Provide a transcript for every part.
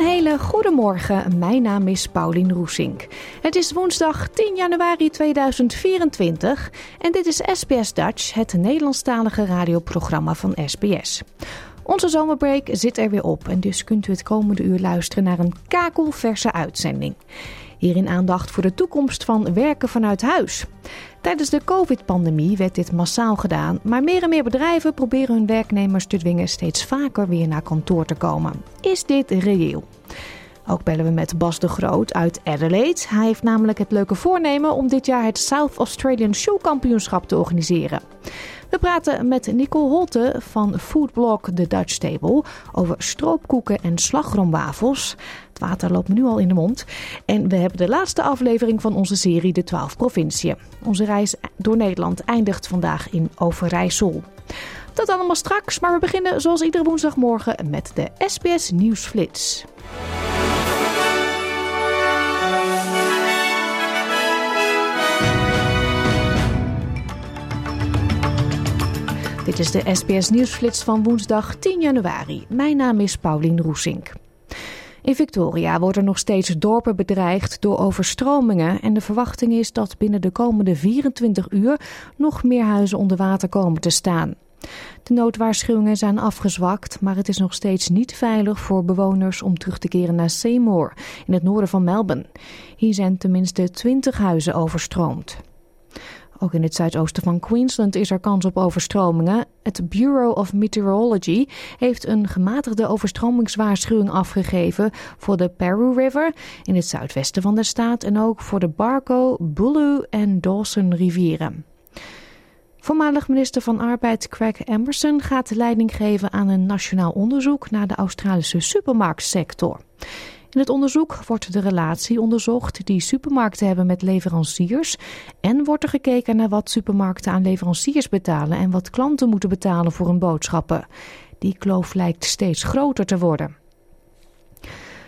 Een hele goede morgen. Mijn naam is Paulien Roesink. Het is woensdag 10 januari 2024 en dit is SBS Dutch, het Nederlandstalige radioprogramma van SBS. Onze zomerbreak zit er weer op en dus kunt u het komende uur luisteren naar een kakelverse uitzending. Hierin aandacht voor de toekomst van werken vanuit huis. Tijdens de COVID-pandemie werd dit massaal gedaan, maar meer en meer bedrijven proberen hun werknemers te dwingen steeds vaker weer naar kantoor te komen. Is dit reëel? Ook bellen we met Bas de Groot uit Adelaide. Hij heeft namelijk het leuke voornemen om dit jaar het South Australian Show Kampioenschap te organiseren. We praten met Nicole Holte van Foodblog The Dutch Table over stroopkoeken en slagroomwafels. Het water loopt me nu al in de mond. En we hebben de laatste aflevering van onze serie De 12 Provinciën. Onze reis door Nederland eindigt vandaag in Overijssel. Dat allemaal straks, maar we beginnen zoals iedere woensdagmorgen met de SBS Nieuwsflits. Dit is de SBS Nieuwsflits van woensdag 10 januari. Mijn naam is Paulien Roesink. In Victoria worden nog steeds dorpen bedreigd door overstromingen en de verwachting is dat binnen de komende 24 uur nog meer huizen onder water komen te staan. De noodwaarschuwingen zijn afgezwakt, maar het is nog steeds niet veilig voor bewoners om terug te keren naar Seymour in het noorden van Melbourne. Hier zijn tenminste 20 huizen overstroomd. Ook in het zuidoosten van Queensland is er kans op overstromingen. Het Bureau of Meteorology heeft een gematigde overstromingswaarschuwing afgegeven voor de Peru River in het zuidwesten van de staat en ook voor de Barco, Bulu en Dawson rivieren. Voormalig minister van Arbeid Craig Emerson gaat leiding geven aan een nationaal onderzoek naar de Australische supermarktsector. In het onderzoek wordt de relatie onderzocht die supermarkten hebben met leveranciers en wordt er gekeken naar wat supermarkten aan leveranciers betalen en wat klanten moeten betalen voor hun boodschappen. Die kloof lijkt steeds groter te worden.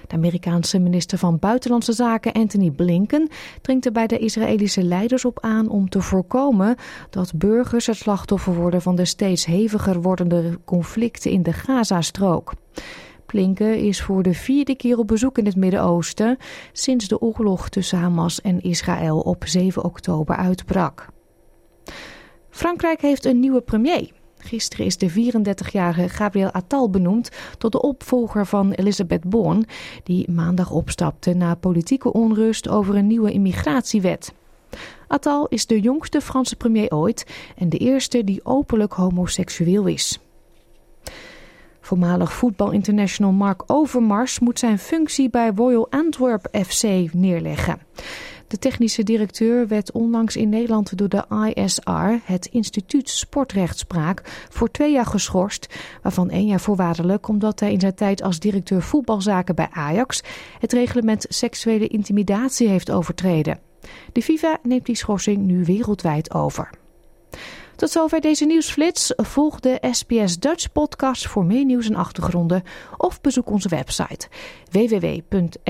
De Amerikaanse minister van Buitenlandse Zaken Anthony Blinken dringt er bij de Israëlische leiders op aan om te voorkomen dat burgers het slachtoffer worden van de steeds heviger wordende conflicten in de Gazastrook. Blinken is voor de vierde keer op bezoek in het Midden-Oosten sinds de oorlog tussen Hamas en Israël op 7 oktober uitbrak. Frankrijk heeft een nieuwe premier. Gisteren is de 34-jarige Gabriel Attal benoemd tot de opvolger van Elisabeth Born, die maandag opstapte na politieke onrust over een nieuwe immigratiewet. Attal is de jongste Franse premier ooit en de eerste die openlijk homoseksueel is. Voormalig voetbalinternational Mark Overmars moet zijn functie bij Royal Antwerp FC neerleggen. De technische directeur werd onlangs in Nederland door de ISR, het Instituut Sportrechtspraak, voor twee jaar geschorst, waarvan één jaar voorwaardelijk omdat hij in zijn tijd als directeur voetbalzaken bij Ajax het reglement seksuele intimidatie heeft overtreden. De FIFA neemt die schorsing nu wereldwijd over. Tot zover deze nieuwsflits. Volg de SBS Dutch podcast voor meer nieuws en achtergronden of bezoek onze website www.sbs.com.au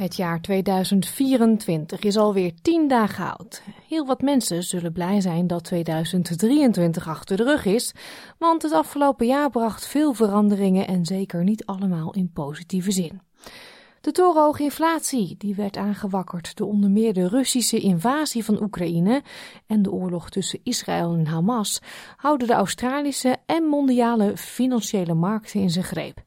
Het jaar 2024 is alweer tien dagen oud. Heel wat mensen zullen blij zijn dat 2023 achter de rug is, want het afgelopen jaar bracht veel veranderingen en zeker niet allemaal in positieve zin. De torenhoge inflatie, die werd aangewakkerd door onder meer de Russische invasie van Oekraïne en de oorlog tussen Israël en Hamas, houden de Australische en mondiale financiële markten in zijn greep.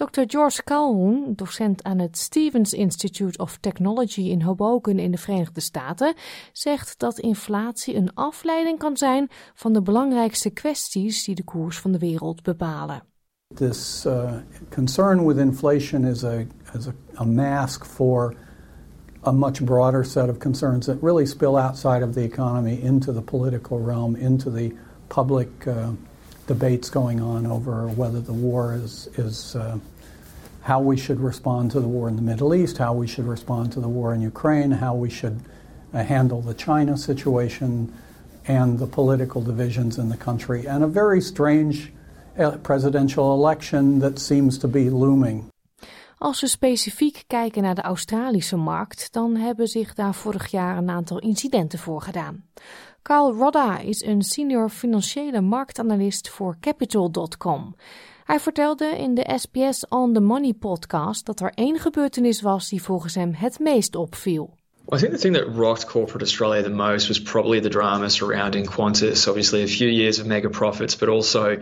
Dr. George Calhoun, docent aan het Stevens Institute of Technology in Hoboken in de Verenigde Staten, zegt dat inflatie een afleiding kan zijn van de belangrijkste kwesties die de koers van de wereld bepalen. This uh, concern with inflation is a, is a, a mask for a much broader set of concerns that really spill outside of the economy into the political realm, into the public uh, debates going on over whether the war is, is uh, how we should respond to the war in the Middle East, how we should respond to the war in Ukraine, how we should uh, handle the China situation and the political divisions in the country, and a very strange uh, presidential election that seems to be looming. Als we specifiek kijken naar de Australische markt, dan hebben zich daar vorig jaar een aantal incidenten voorgedaan. Carl Rodda is een senior financiële marktanalist voor Capital.com. Hij vertelde in de SBS On the Money podcast dat er één gebeurtenis was die volgens hem het meest opviel. I think the thing that rocked corporate Australia the most was probably the drama surrounding Qantas. Obviously, a few years of mega profits, but also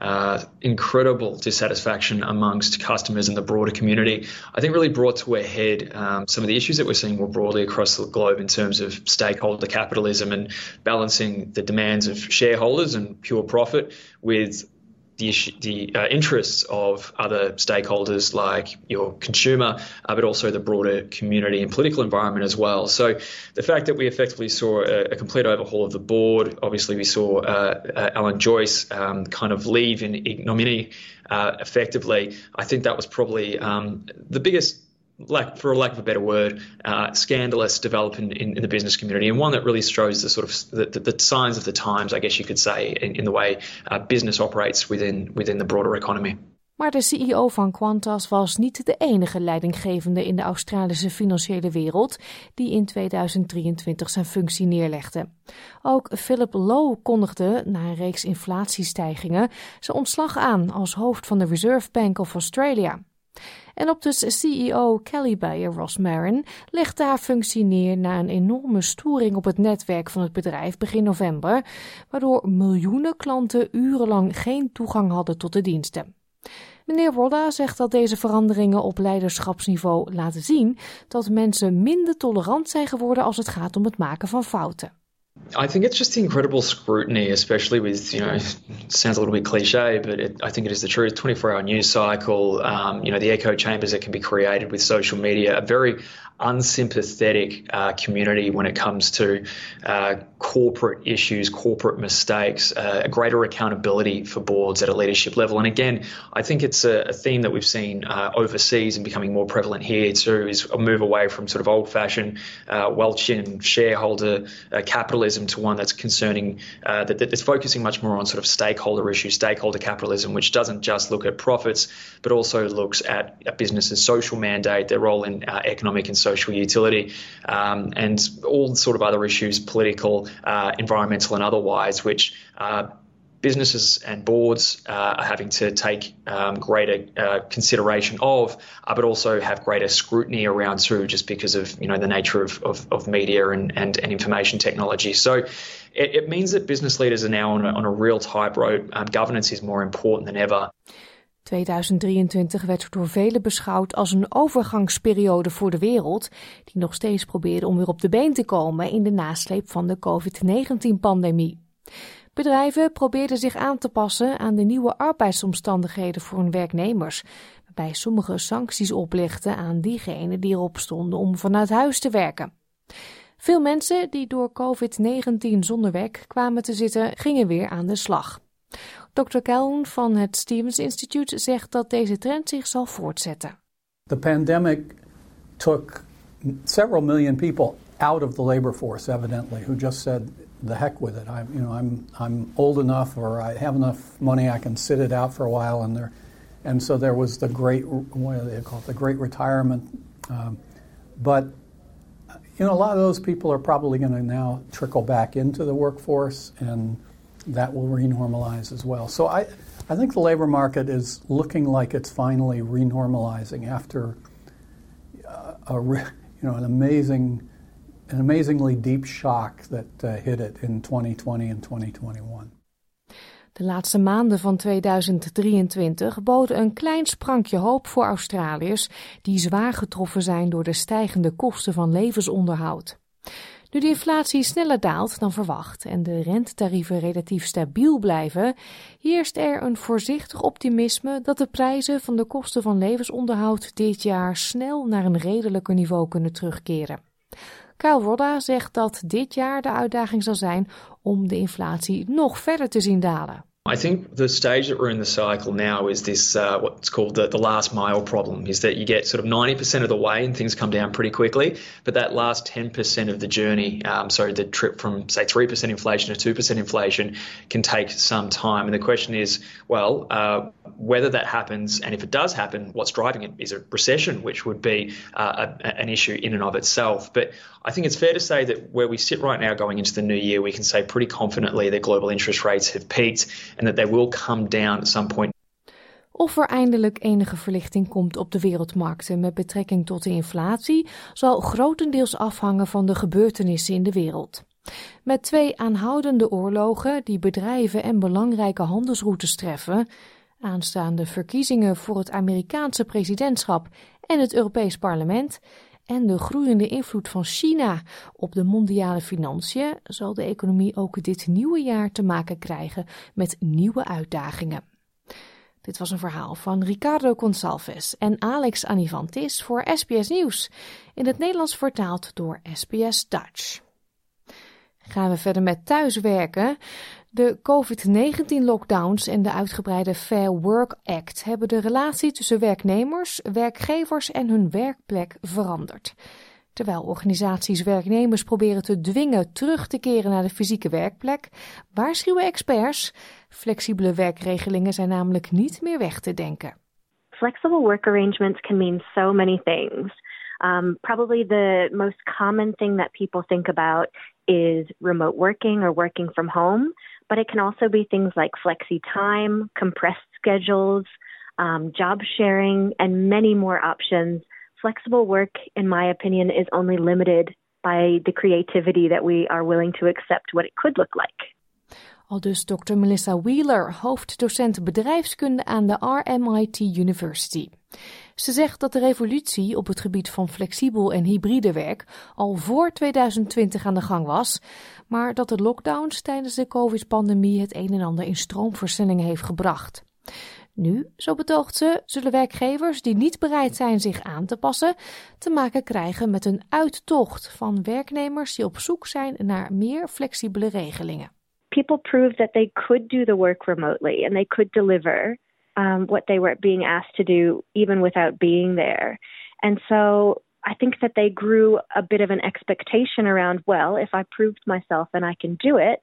uh, incredible dissatisfaction amongst customers and the broader community. I think really brought to a head um, some of the issues that we're seeing more broadly across the globe in terms of stakeholder capitalism and balancing the demands of shareholders and pure profit with the, issue, the uh, interests of other stakeholders like your consumer, uh, but also the broader community and political environment as well. So the fact that we effectively saw a, a complete overhaul of the board, obviously we saw uh, uh Alan Joyce um, kind of leave in ignominy uh, effectively. I think that was probably um, the biggest like for lack of a better word, uh, scandalous development in, in, the business community, and one that really shows the sort of the, the, the signs of the times, I guess you could say, in, in the way uh, business operates within within the broader economy. Maar de CEO van Qantas was niet de enige leidinggevende in de Australische financiële wereld die in 2023 zijn functie neerlegde. Ook Philip Lowe kondigde na een reeks inflatiestijgingen zijn ontslag aan als hoofd van de Reserve Bank of Australia. En op de CEO Kelly Bayer Ross Marin legde haar functie neer na een enorme storing op het netwerk van het bedrijf begin november, waardoor miljoenen klanten urenlang geen toegang hadden tot de diensten. Meneer Rodda zegt dat deze veranderingen op leiderschapsniveau laten zien dat mensen minder tolerant zijn geworden als het gaat om het maken van fouten. I think it's just the incredible scrutiny, especially with, you know, sounds a little bit cliche, but it, I think it is the truth. 24 hour news cycle, um, you know, the echo chambers that can be created with social media, a very unsympathetic uh, community when it comes to uh, corporate issues, corporate mistakes, uh, a greater accountability for boards at a leadership level. And again, I think it's a, a theme that we've seen uh, overseas and becoming more prevalent here too, is a move away from sort of old fashioned uh, Welchian shareholder uh, capitalism to one that's concerning, that, that's focusing much more on sort of stakeholder issues, stakeholder capitalism, which doesn't just look at profits, but also looks at a business's social mandate, their role in economic and social utility, um, and all sort of other issues, political, uh, environmental, and otherwise, which uh, businesses and boards uh, are having to take um, greater uh, consideration of, uh, but also have greater scrutiny around too, just because of you know the nature of, of, of media and, and, and, information technology. So it, it, means that business leaders are now on a, on a real tightrope. Um, governance is more important than ever. 2023 werd door velen beschouwd als een overgangsperiode voor de wereld, die nog steeds probeerde om weer op de been te komen in de nasleep van de COVID-19-pandemie. Bedrijven probeerden zich aan te passen aan de nieuwe arbeidsomstandigheden voor hun werknemers, waarbij sommige sancties oplegden aan diegenen die erop stonden om vanuit huis te werken. Veel mensen die door COVID-19 zonder werk kwamen te zitten, gingen weer aan de slag. Dr. Calhoun van het Stevens Institute zegt dat deze trend zich zal voortzetten. The pandemic took several million people out of the labor force, evidently, who just said, "The heck with it. I'm, you know, I'm, I'm old enough, or I have enough money, I can sit it out for a while." And there, and so there was the great, what do they call it, the great retirement. Um, but you know, a lot of those people are probably going to now trickle back into the workforce and that will renormalize as well. So I, I think the labor market is looking like it's finally renormalizing after uh, a, you know, an amazing, an amazingly deep shock that uh, hit it in 2020 and 2021. De laatste maanden van 2023 boden een klein sprankje hoop voor Australiërs die zwaar getroffen zijn door de stijgende kosten van levensonderhoud. Nu de inflatie sneller daalt dan verwacht en de rentetarieven relatief stabiel blijven, heerst er een voorzichtig optimisme dat de prijzen van de kosten van levensonderhoud dit jaar snel naar een redelijker niveau kunnen terugkeren. Kyle Rodda zegt dat dit jaar de uitdaging zal zijn om de inflatie nog verder te zien dalen. I think the stage that we're in the cycle now is this uh, what's called the, the last mile problem is that you get sort of 90% of the way and things come down pretty quickly, but that last 10% of the journey, um, so the trip from say 3% inflation to 2% inflation can take some time. And the question is, well, uh, whether that happens and if it does happen, what's driving it is a recession, which would be uh, a, an issue in and of itself. But I think it's fair to say that where we sit right now going into the new year, we can say pretty confidently that global interest rates have peaked and that they will come down at some point. Of er eindelijk enige verlichting komt op de wereldmarkten met betrekking tot de inflatie, zal grotendeels afhangen van de gebeurtenissen in de wereld. Met twee aanhoudende oorlogen die bedrijven en belangrijke handelsroutes treffen, aanstaande verkiezingen voor het Amerikaanse presidentschap en het Europees Parlement en de groeiende invloed van China op de mondiale financiën zal de economie ook dit nieuwe jaar te maken krijgen met nieuwe uitdagingen. Dit was een verhaal van Ricardo Gonçalves en Alex Anivantis voor SBS Nieuws, in het Nederlands vertaald door SBS Dutch. Gaan we verder met thuiswerken. De COVID-19-lockdowns en de uitgebreide Fair Work Act hebben de relatie tussen werknemers, werkgevers en hun werkplek veranderd. Terwijl organisaties werknemers proberen te dwingen terug te keren naar de fysieke werkplek, waarschuwen experts: flexibele werkregelingen zijn namelijk niet meer weg te denken. Flexible work arrangements can mean so many things. Um, probably the most common thing that people think about is remote working or working from home. But it can also be things like flexi time, compressed schedules, um, job sharing, and many more options. Flexible work, in my opinion, is only limited by the creativity that we are willing to accept what it could look like. Al dus Dr. Melissa Wheeler, hoofddocent bedrijfskunde aan de RMIT University. Ze zegt dat de revolutie op het gebied van flexibel en hybride werk al voor 2020 aan de gang was, maar dat de lockdowns tijdens de COVID-pandemie het een en ander in stroomversnelling heeft gebracht. Nu, zo betoogt ze, zullen werkgevers die niet bereid zijn zich aan te passen, te maken krijgen met een uittocht van werknemers die op zoek zijn naar meer flexibele regelingen. People proved that they could do the work remotely and they could deliver um, what they were being asked to do even without being there. And so I think that they grew a bit of an expectation around, well, if I proved myself and I can do it,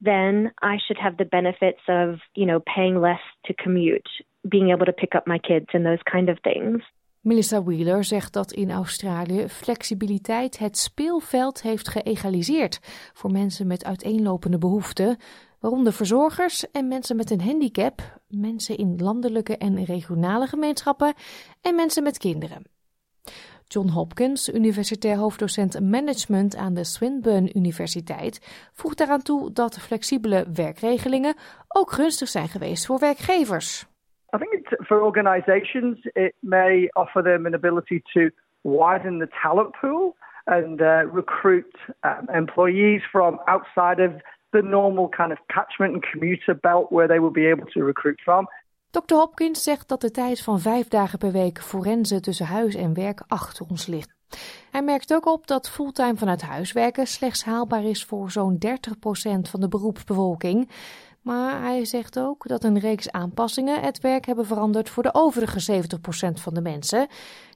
then I should have the benefits of, you know, paying less to commute, being able to pick up my kids and those kind of things. Melissa Wheeler zegt dat in Australië flexibiliteit het speelveld heeft geëgaliseerd voor mensen met uiteenlopende behoeften, waaronder verzorgers en mensen met een handicap, mensen in landelijke en regionale gemeenschappen en mensen met kinderen. John Hopkins, universitair hoofddocent management aan de Swinburne Universiteit, voegt daaraan toe dat flexibele werkregelingen ook gunstig zijn geweest voor werkgevers. I think for organizations, it may offer them an ability to widen the talent pool and uh, recruit um, employees from outside of the normal kind of catchment and commuter belt where they will be able to recruit from. Dr. Hopkins zegt dat de tijd van vijf dagen per week forensen tussen huis en werk achter ons ligt. Hij merkt ook op dat fulltime vanuit huis werken slechts haalbaar is voor zo'n 30% van de beroepsbevolking. Maar hij zegt ook dat een reeks aanpassingen het werk hebben veranderd voor de overige 70% van de mensen,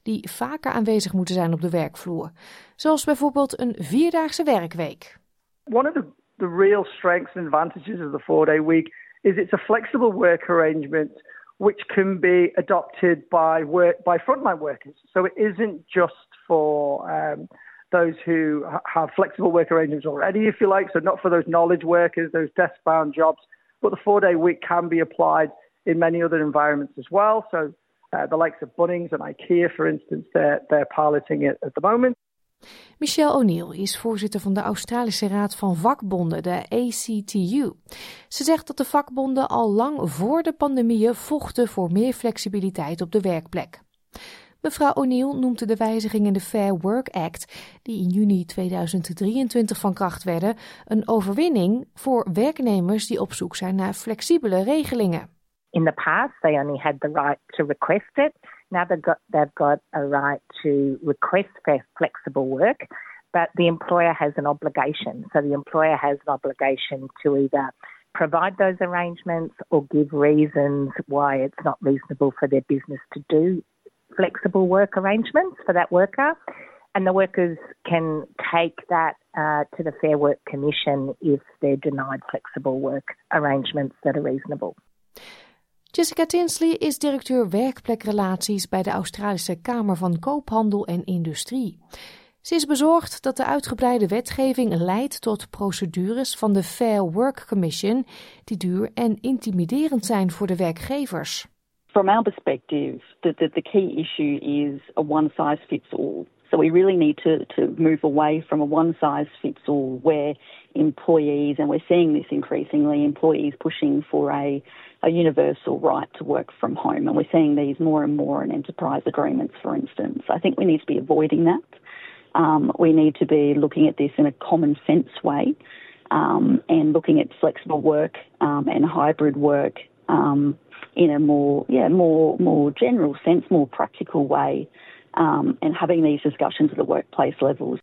die vaker aanwezig moeten zijn op de werkvloer. Zoals bijvoorbeeld een vierdaagse werkweek. One of the, the real strengths and advantages of the four-day week is it's a flexible work arrangement which can be adopted by work by frontline workers. So it isn't just for um, those who have flexible work arrangements already, if you like. So not for those knowledge workers, those desk-bound jobs, but the four-day week can be applied in many other environments as well. So uh, the likes of Bunnings and IKEA, for instance, they're, they're piloting it at the moment. Michelle O'Neill is voorzitter van de Australische Raad van Vakbonden, de ACTU. Ze zegt dat de vakbonden al lang voor de pandemie vochten voor meer flexibiliteit op de werkplek. Mevrouw O'Neill noemt de wijzigingen in de Fair Work Act, die in juni 2023 van kracht werden, een overwinning voor werknemers die op zoek zijn naar flexibele regelingen. In the past, they only had the right to request it. Now they've got, they've got a right to request flexible work, but the employer has an obligation. So the employer has an obligation to either provide those arrangements or give reasons why it's not reasonable for their business to do flexible work arrangements for that worker. And the workers can take that uh, to the Fair Work Commission if they're denied flexible work arrangements that are reasonable. Jessica Tinsley is directeur werkplekrelaties bij de Australische Kamer van Koophandel en Industrie. Ze is bezorgd dat de uitgebreide wetgeving leidt tot procedures van de Fair Work Commission die duur en intimiderend zijn voor de werkgevers. From our perspective, the, the, the key issue is a one size fits all. So we really need to, to move away from a one size fits all where employees, and we're seeing this increasingly, employees pushing for a, a universal right to work from home. And we're seeing these more and more in enterprise agreements, for instance. I think we need to be avoiding that. Um, we need to be looking at this in a common sense way um, and looking at flexible work um, and hybrid work um, in a more, yeah, more, more general sense, more practical way, um, and having these discussions at the workplace levels.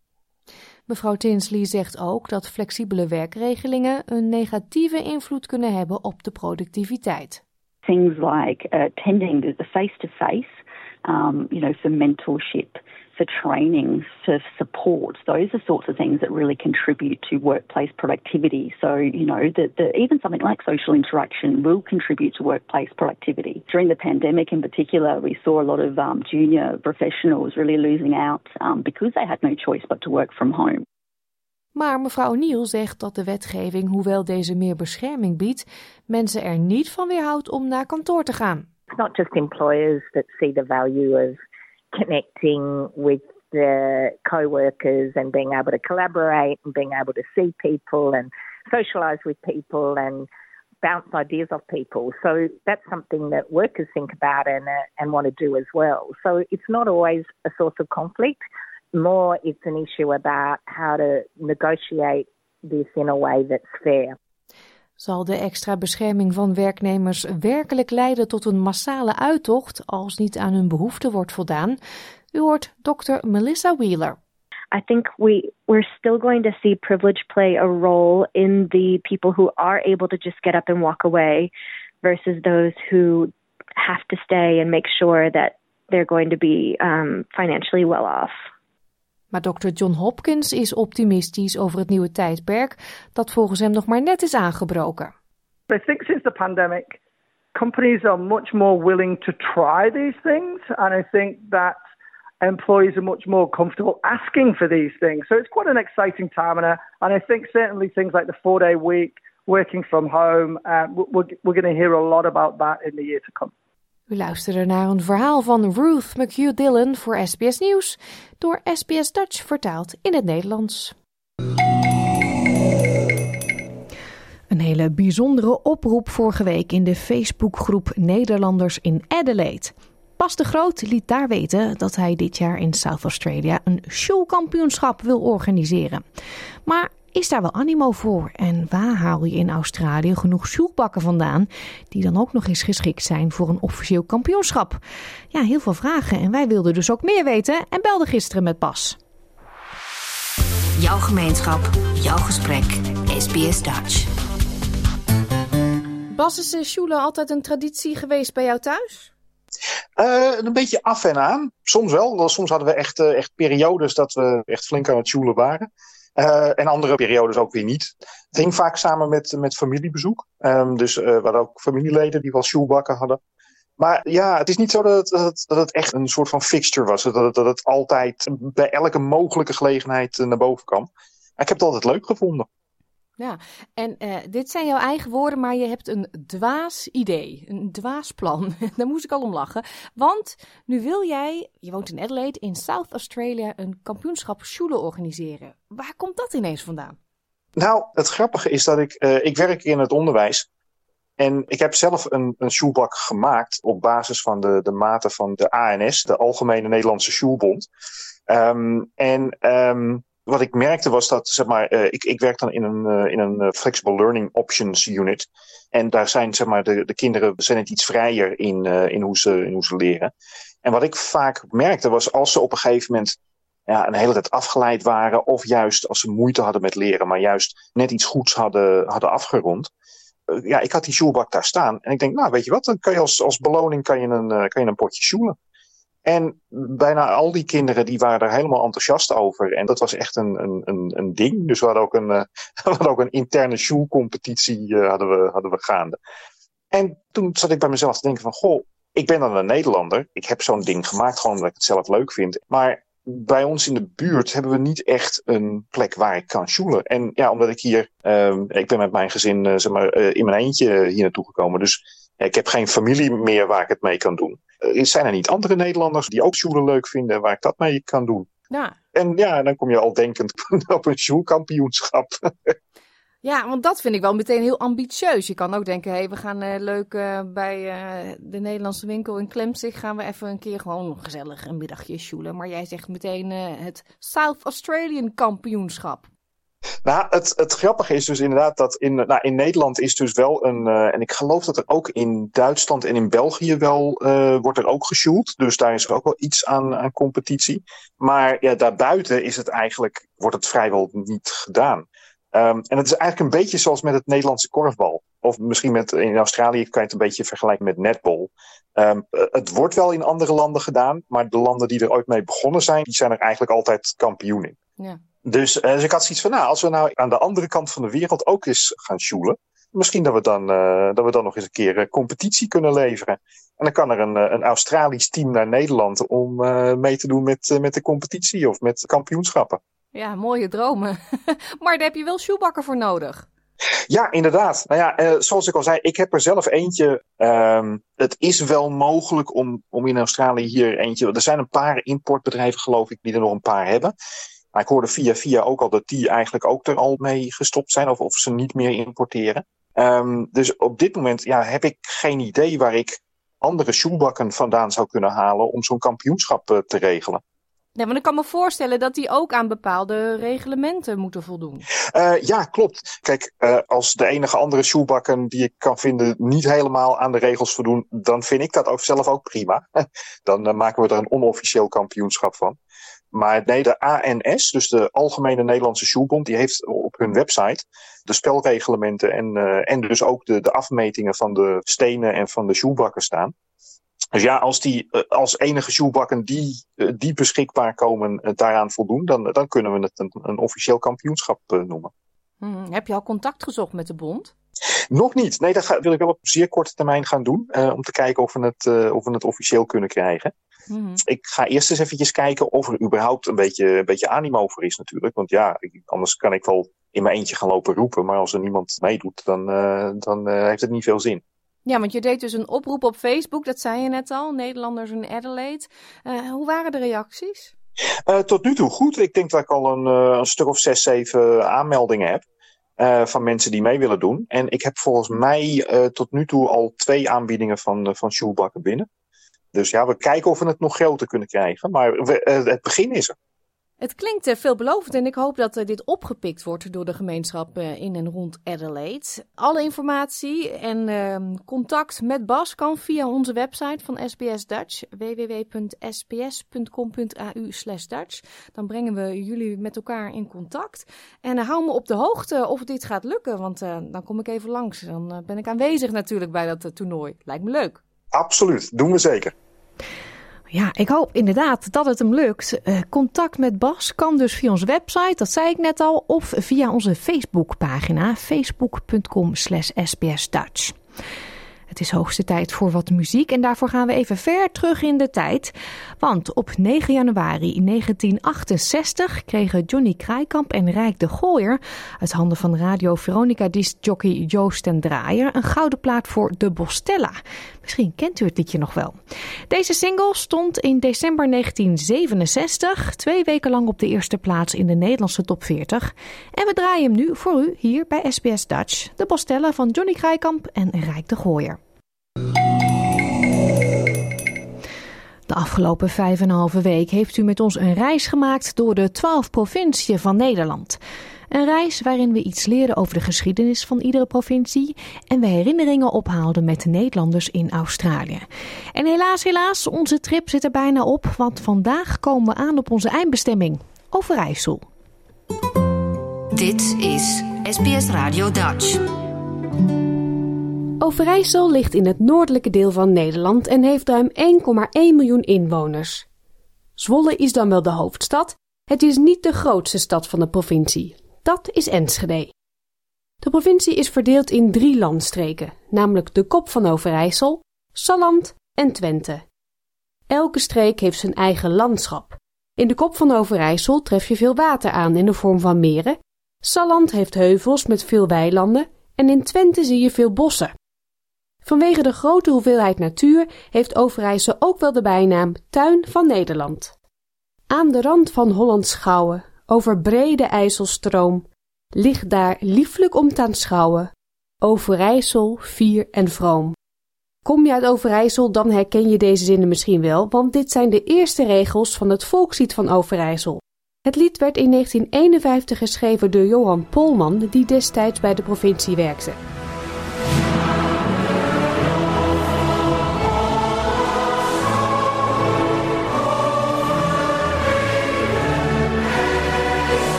Mevrouw Tinsley zegt ook dat flexibele werkregelingen een negatieve invloed kunnen hebben op de productiviteit. Things like uh, attending the face-to-face, um, you know, for mentorship, for training, for support. Those are sorts of things that really contribute to workplace productivity. So, you know, that even something like social interaction will contribute to workplace productivity. During the pandemic, in particular, we saw a lot of um, junior professionals really losing out um, because they had no choice but to work from home. Maar mevrouw Niel zegt dat de wetgeving, hoewel deze meer bescherming biedt, mensen er niet van weerhoudt om naar kantoor te gaan. It's not just employers that see the value of connecting with the co-workers and being able to collaborate and being able to see people and socialize with people and bounce ideas off people. So that's something that workers think about and uh, and want to do as well. So it's not always a source of conflict. More, it's an issue about how to negotiate this in a way that's fair. Zal de extra bescherming van werknemers werkelijk leiden tot een massale uittocht als niet aan hun behoeften wordt voldaan? U hoort dokter Melissa Wheeler. I think we we're still going to see privilege play a role in the people who are able to just get up and walk away versus those who have to stay and make sure that they're going to be um, financially well off. Maar Dr. John Hopkins is optimistisch over het nieuwe tijdperk dat volgens hem nog maar net is aangebroken. I think since the pandemic, companies are much more willing to try these things, and I think that employees are much more comfortable asking for these things. So it's quite an exciting time, and, uh, and I think certainly things like the four-day week, working from home, uh, we're, we're going to hear a lot about that in the year to come. U luisterde naar een verhaal van Ruth McHugh Dillon voor SBS Nieuws, door SBS Dutch vertaald in het Nederlands. Een hele bijzondere oproep vorige week in de Facebookgroep Nederlanders in Adelaide. Pas de Groot liet daar weten dat hij dit jaar in South Australia een showkampioenschap wil organiseren. Maar is daar wel animo voor? En waar haal je in Australië genoeg sjoelbakken vandaan die dan ook nog eens geschikt zijn voor een officieel kampioenschap? Ja, heel veel vragen en wij wilden dus ook meer weten en belden gisteren met Bas. Jouw gemeenschap, jouw gesprek, SBS Dutch. Bas, is de sjoelen altijd een traditie geweest bij jou thuis? Uh, een beetje af en aan. Soms wel. Soms hadden we echt, uh, echt periodes dat we echt flink aan het sjoelen waren. Uh, en andere periodes ook weer niet. Het ging vaak samen met, met familiebezoek. Um, dus uh, ook familieleden die wel shoebakken hadden. Maar ja, het is niet zo dat het, dat het, dat echt een soort van fixture was. Dat het, dat het altijd bij elke mogelijke gelegenheid naar boven kwam. Ik heb het altijd leuk gevonden. Ja, en uh, dit zijn jouw eigen woorden, maar je hebt een dwaas idee, een dwaas plan. Daar moest ik al om lachen. Want nu wil jij, je woont in Adelaide, in South Australia, een kampioenschap Schule organiseren. Waar komt dat ineens vandaan? Nou, het grappige is dat ik, uh, ik werk in het onderwijs. En ik heb zelf een, een shoelbak gemaakt op basis van de, de maten van de ANS, de Algemene Nederlandse Shoelbond. Um, en um, wat ik merkte was dat, zeg maar, uh, ik, ik werk dan in een, uh, in een Flexible Learning Options Unit. En daar zijn, zeg maar, de, de kinderen zijn het iets vrijer in, in, hoe ze, in hoe ze leren. En wat ik vaak merkte was als ze op een gegeven moment ja, een hele tijd afgeleid waren, of juist als ze moeite hadden met leren, maar juist net iets goeds hadden, hadden afgerond. ja, ik had die shoelbak daar staan. En ik denk, nou, weet je wat, dan kan je als, als beloning kan je een, kan je een potje shoelen. En bijna al die kinderen die waren er helemaal enthousiast over. En dat was echt een, een, een, een ding. Dus we hadden ook een, uh, we hadden ook een interne shoelcompetitie uh, hadden we, hadden we gaande. En toen zat ik bij mezelf te denken van, goh, ik ben dan een Nederlander. Ik heb zo'n ding gemaakt gewoon omdat ik het zelf leuk vind. Maar bij ons in de buurt hebben we niet echt een plek waar ik kan shoelen. En ja, omdat ik hier, uh, ik ben met mijn gezin uh, zeg maar, in mijn eentje hier naartoe gekomen. Dus ik heb geen familie meer waar ik het mee kan doen. Uh, zijn er niet andere Nederlanders die ook shoelen leuk vinden waar ik dat mee kan doen? Ja. En ja, dan kom je al denkend op een shoelkampioenschap. Ja, want dat vind ik wel meteen heel ambitieus. Je kan ook denken, hé, hey, we gaan uh, leuk uh, bij uh, de Nederlandse winkel in Klemzig... gaan we even een keer gewoon gezellig een middagje shoelen. Maar jij zegt meteen het South Australian kampioenschap. Nou, het, het grappige is dus inderdaad dat in, nou, in Nederland is dus wel een... en ik geloof dat er ook in Duitsland en in België wel wordt er ook gesjoeld. Dus daar is er ook wel iets aan, aan competitie. Maar ja, daarbuiten is het eigenlijk, wordt het vrijwel niet gedaan. Um, en het is eigenlijk een beetje zoals met het Nederlandse korfbal. Of misschien met, in Australië kan je het een beetje vergelijken met netball. Um, het wordt wel in andere landen gedaan, maar de landen die er ooit mee begonnen zijn, die zijn er eigenlijk altijd kampioen in. Ja. Dus, uh, dus ik had zoiets van, nou, als we nou aan de andere kant van de wereld ook eens gaan sjoelen, misschien dat we dan, uh, dat we dan nog eens een keer uh, competitie kunnen leveren. En dan kan er een, een Australisch team naar Nederland om mee te doen met, met de competitie of met kampioenschappen. Ja, mooie dromen. maar daar heb je wel shoebakken voor nodig. Ja, inderdaad. Nou ja, zoals ik al zei, ik heb er zelf eentje. Um, het is wel mogelijk om, om in Australië hier eentje. Er zijn een paar importbedrijven, geloof ik, die er nog een paar hebben. Maar ik hoorde via via ook al dat die eigenlijk ook er al mee gestopt zijn, of, of ze niet meer importeren. Um, dus op dit moment ja, heb ik geen idee waar ik andere shoebakken vandaan zou kunnen halen om zo'n kampioenschap uh, te regelen. Nee, want ik kan me voorstellen dat die ook aan bepaalde reglementen moeten voldoen. Uh, ja, klopt. Kijk, uh, als de enige andere shoebakken die ik kan vinden niet helemaal aan de regels voldoen, dan vind ik dat ook zelf ook prima. dan uh, maken we er een onofficieel kampioenschap van. Maar nee, de ANS, dus de Algemene Nederlandse Shoebond, die heeft op hun website de spelreglementen en, en dus ook de, de afmetingen van de stenen en van de shoebakken staan. Dus ja, als, die, als enige shoebakken die, die beschikbaar komen daaraan voldoen, dan, dan kunnen we het een, een officieel kampioenschap noemen. Hmm, heb je al contact gezocht met de bond? Nog niet. Nee, dat ga, wil ik wel op zeer korte termijn gaan doen. Uh, om te kijken of we het, uh, of we het officieel kunnen krijgen. Hmm. Ik ga eerst eens eventjes kijken of er überhaupt een beetje, een beetje animo voor is natuurlijk. Want ja, ik, anders kan ik wel in mijn eentje gaan lopen roepen. Maar als er niemand meedoet, dan, uh, dan heeft het niet veel zin. Ja, want je deed dus een oproep op Facebook, dat zei je net al, Nederlanders in Adelaide. Hoe waren de reacties? Tot nu toe goed. Ik denk dat ik al een, een stuk of zes, zeven aanmeldingen heb. Van mensen die mee willen doen. En ik heb volgens mij tot nu toe al twee aanbiedingen van, van Sjoelbakken binnen. Dus ja, we kijken of we het nog groter kunnen krijgen. Maar we, het begin is er. Het klinkt veelbelovend en ik hoop dat dit opgepikt wordt door de gemeenschap in en rond Adelaide. Alle informatie en uh, contact met Bas kan via onze website van SBS Dutch, www.sbs.com.au Dutch. Dan brengen we jullie met elkaar in contact. En hou me op de hoogte of dit gaat lukken, want dan kom ik even langs. Dan ben ik aanwezig natuurlijk bij dat toernooi. Lijkt me leuk. Absoluut, doen we zeker. Ja, ik hoop inderdaad dat het hem lukt. Uh, contact met Bas kan dus via onze website, dat zei ik net al, of via onze Facebookpagina facebook.com slash sbsdutch. Het is hoogste tijd voor wat muziek en daarvoor gaan we even ver terug in de tijd. Want op 9 januari 1968 kregen Johnny Kraaikamp en Rijk de Gooier uit handen van Radio Veronica discjockey Joost en Draaier een gouden plaat voor De Bostella. Misschien kent u het liedje nog wel. Deze single stond in december 1967 twee weken lang op de eerste plaats in de Nederlandse top 40. En we draaien hem nu voor u hier bij SBS Dutch. De Bostella van Johnny Kraaikamp en Rijk de Gooier. Afgelopen vijf en halve week heeft u met ons een reis gemaakt door de twaalf provinciën van Nederland. Een reis waarin we iets leren over de geschiedenis van iedere provincie en we herinneringen ophaalden met de Nederlanders in Australië. En helaas, helaas, onze trip zit er bijna op, want vandaag komen we aan op onze eindbestemming, Overijssel. Dit is SBS Radio Dutch. Overijssel ligt in het noordelijke deel van Nederland en heeft ruim 1,1 miljoen inwoners. Zwolle is dan wel de hoofdstad. Het is niet de grootste stad van de provincie. Dat is Enschede. De provincie is verdeeld in drie landstreken, namelijk de Kop van Overijssel, Salland en Twente. Elke streek heeft zijn eigen landschap. In de Kop van Overijssel tref je veel water aan in de vorm van meren. Salland heeft heuvels met veel weilanden en in Twente zie je veel bossen. Vanwege de grote hoeveelheid natuur heeft Overijssel ook wel de bijnaam Tuin van Nederland. Aan de rand van Hollands Schouwen, over brede IJsselstroom, ligt daar lieflijk om te aanschouwen, Overijssel, fier en vroom. Kom je uit Overijssel, dan herken je deze zinnen misschien wel, want dit zijn de eerste regels van het volkslied van Overijssel. Het lied werd in 1951 geschreven door Johan Polman, die destijds bij de provincie werkte.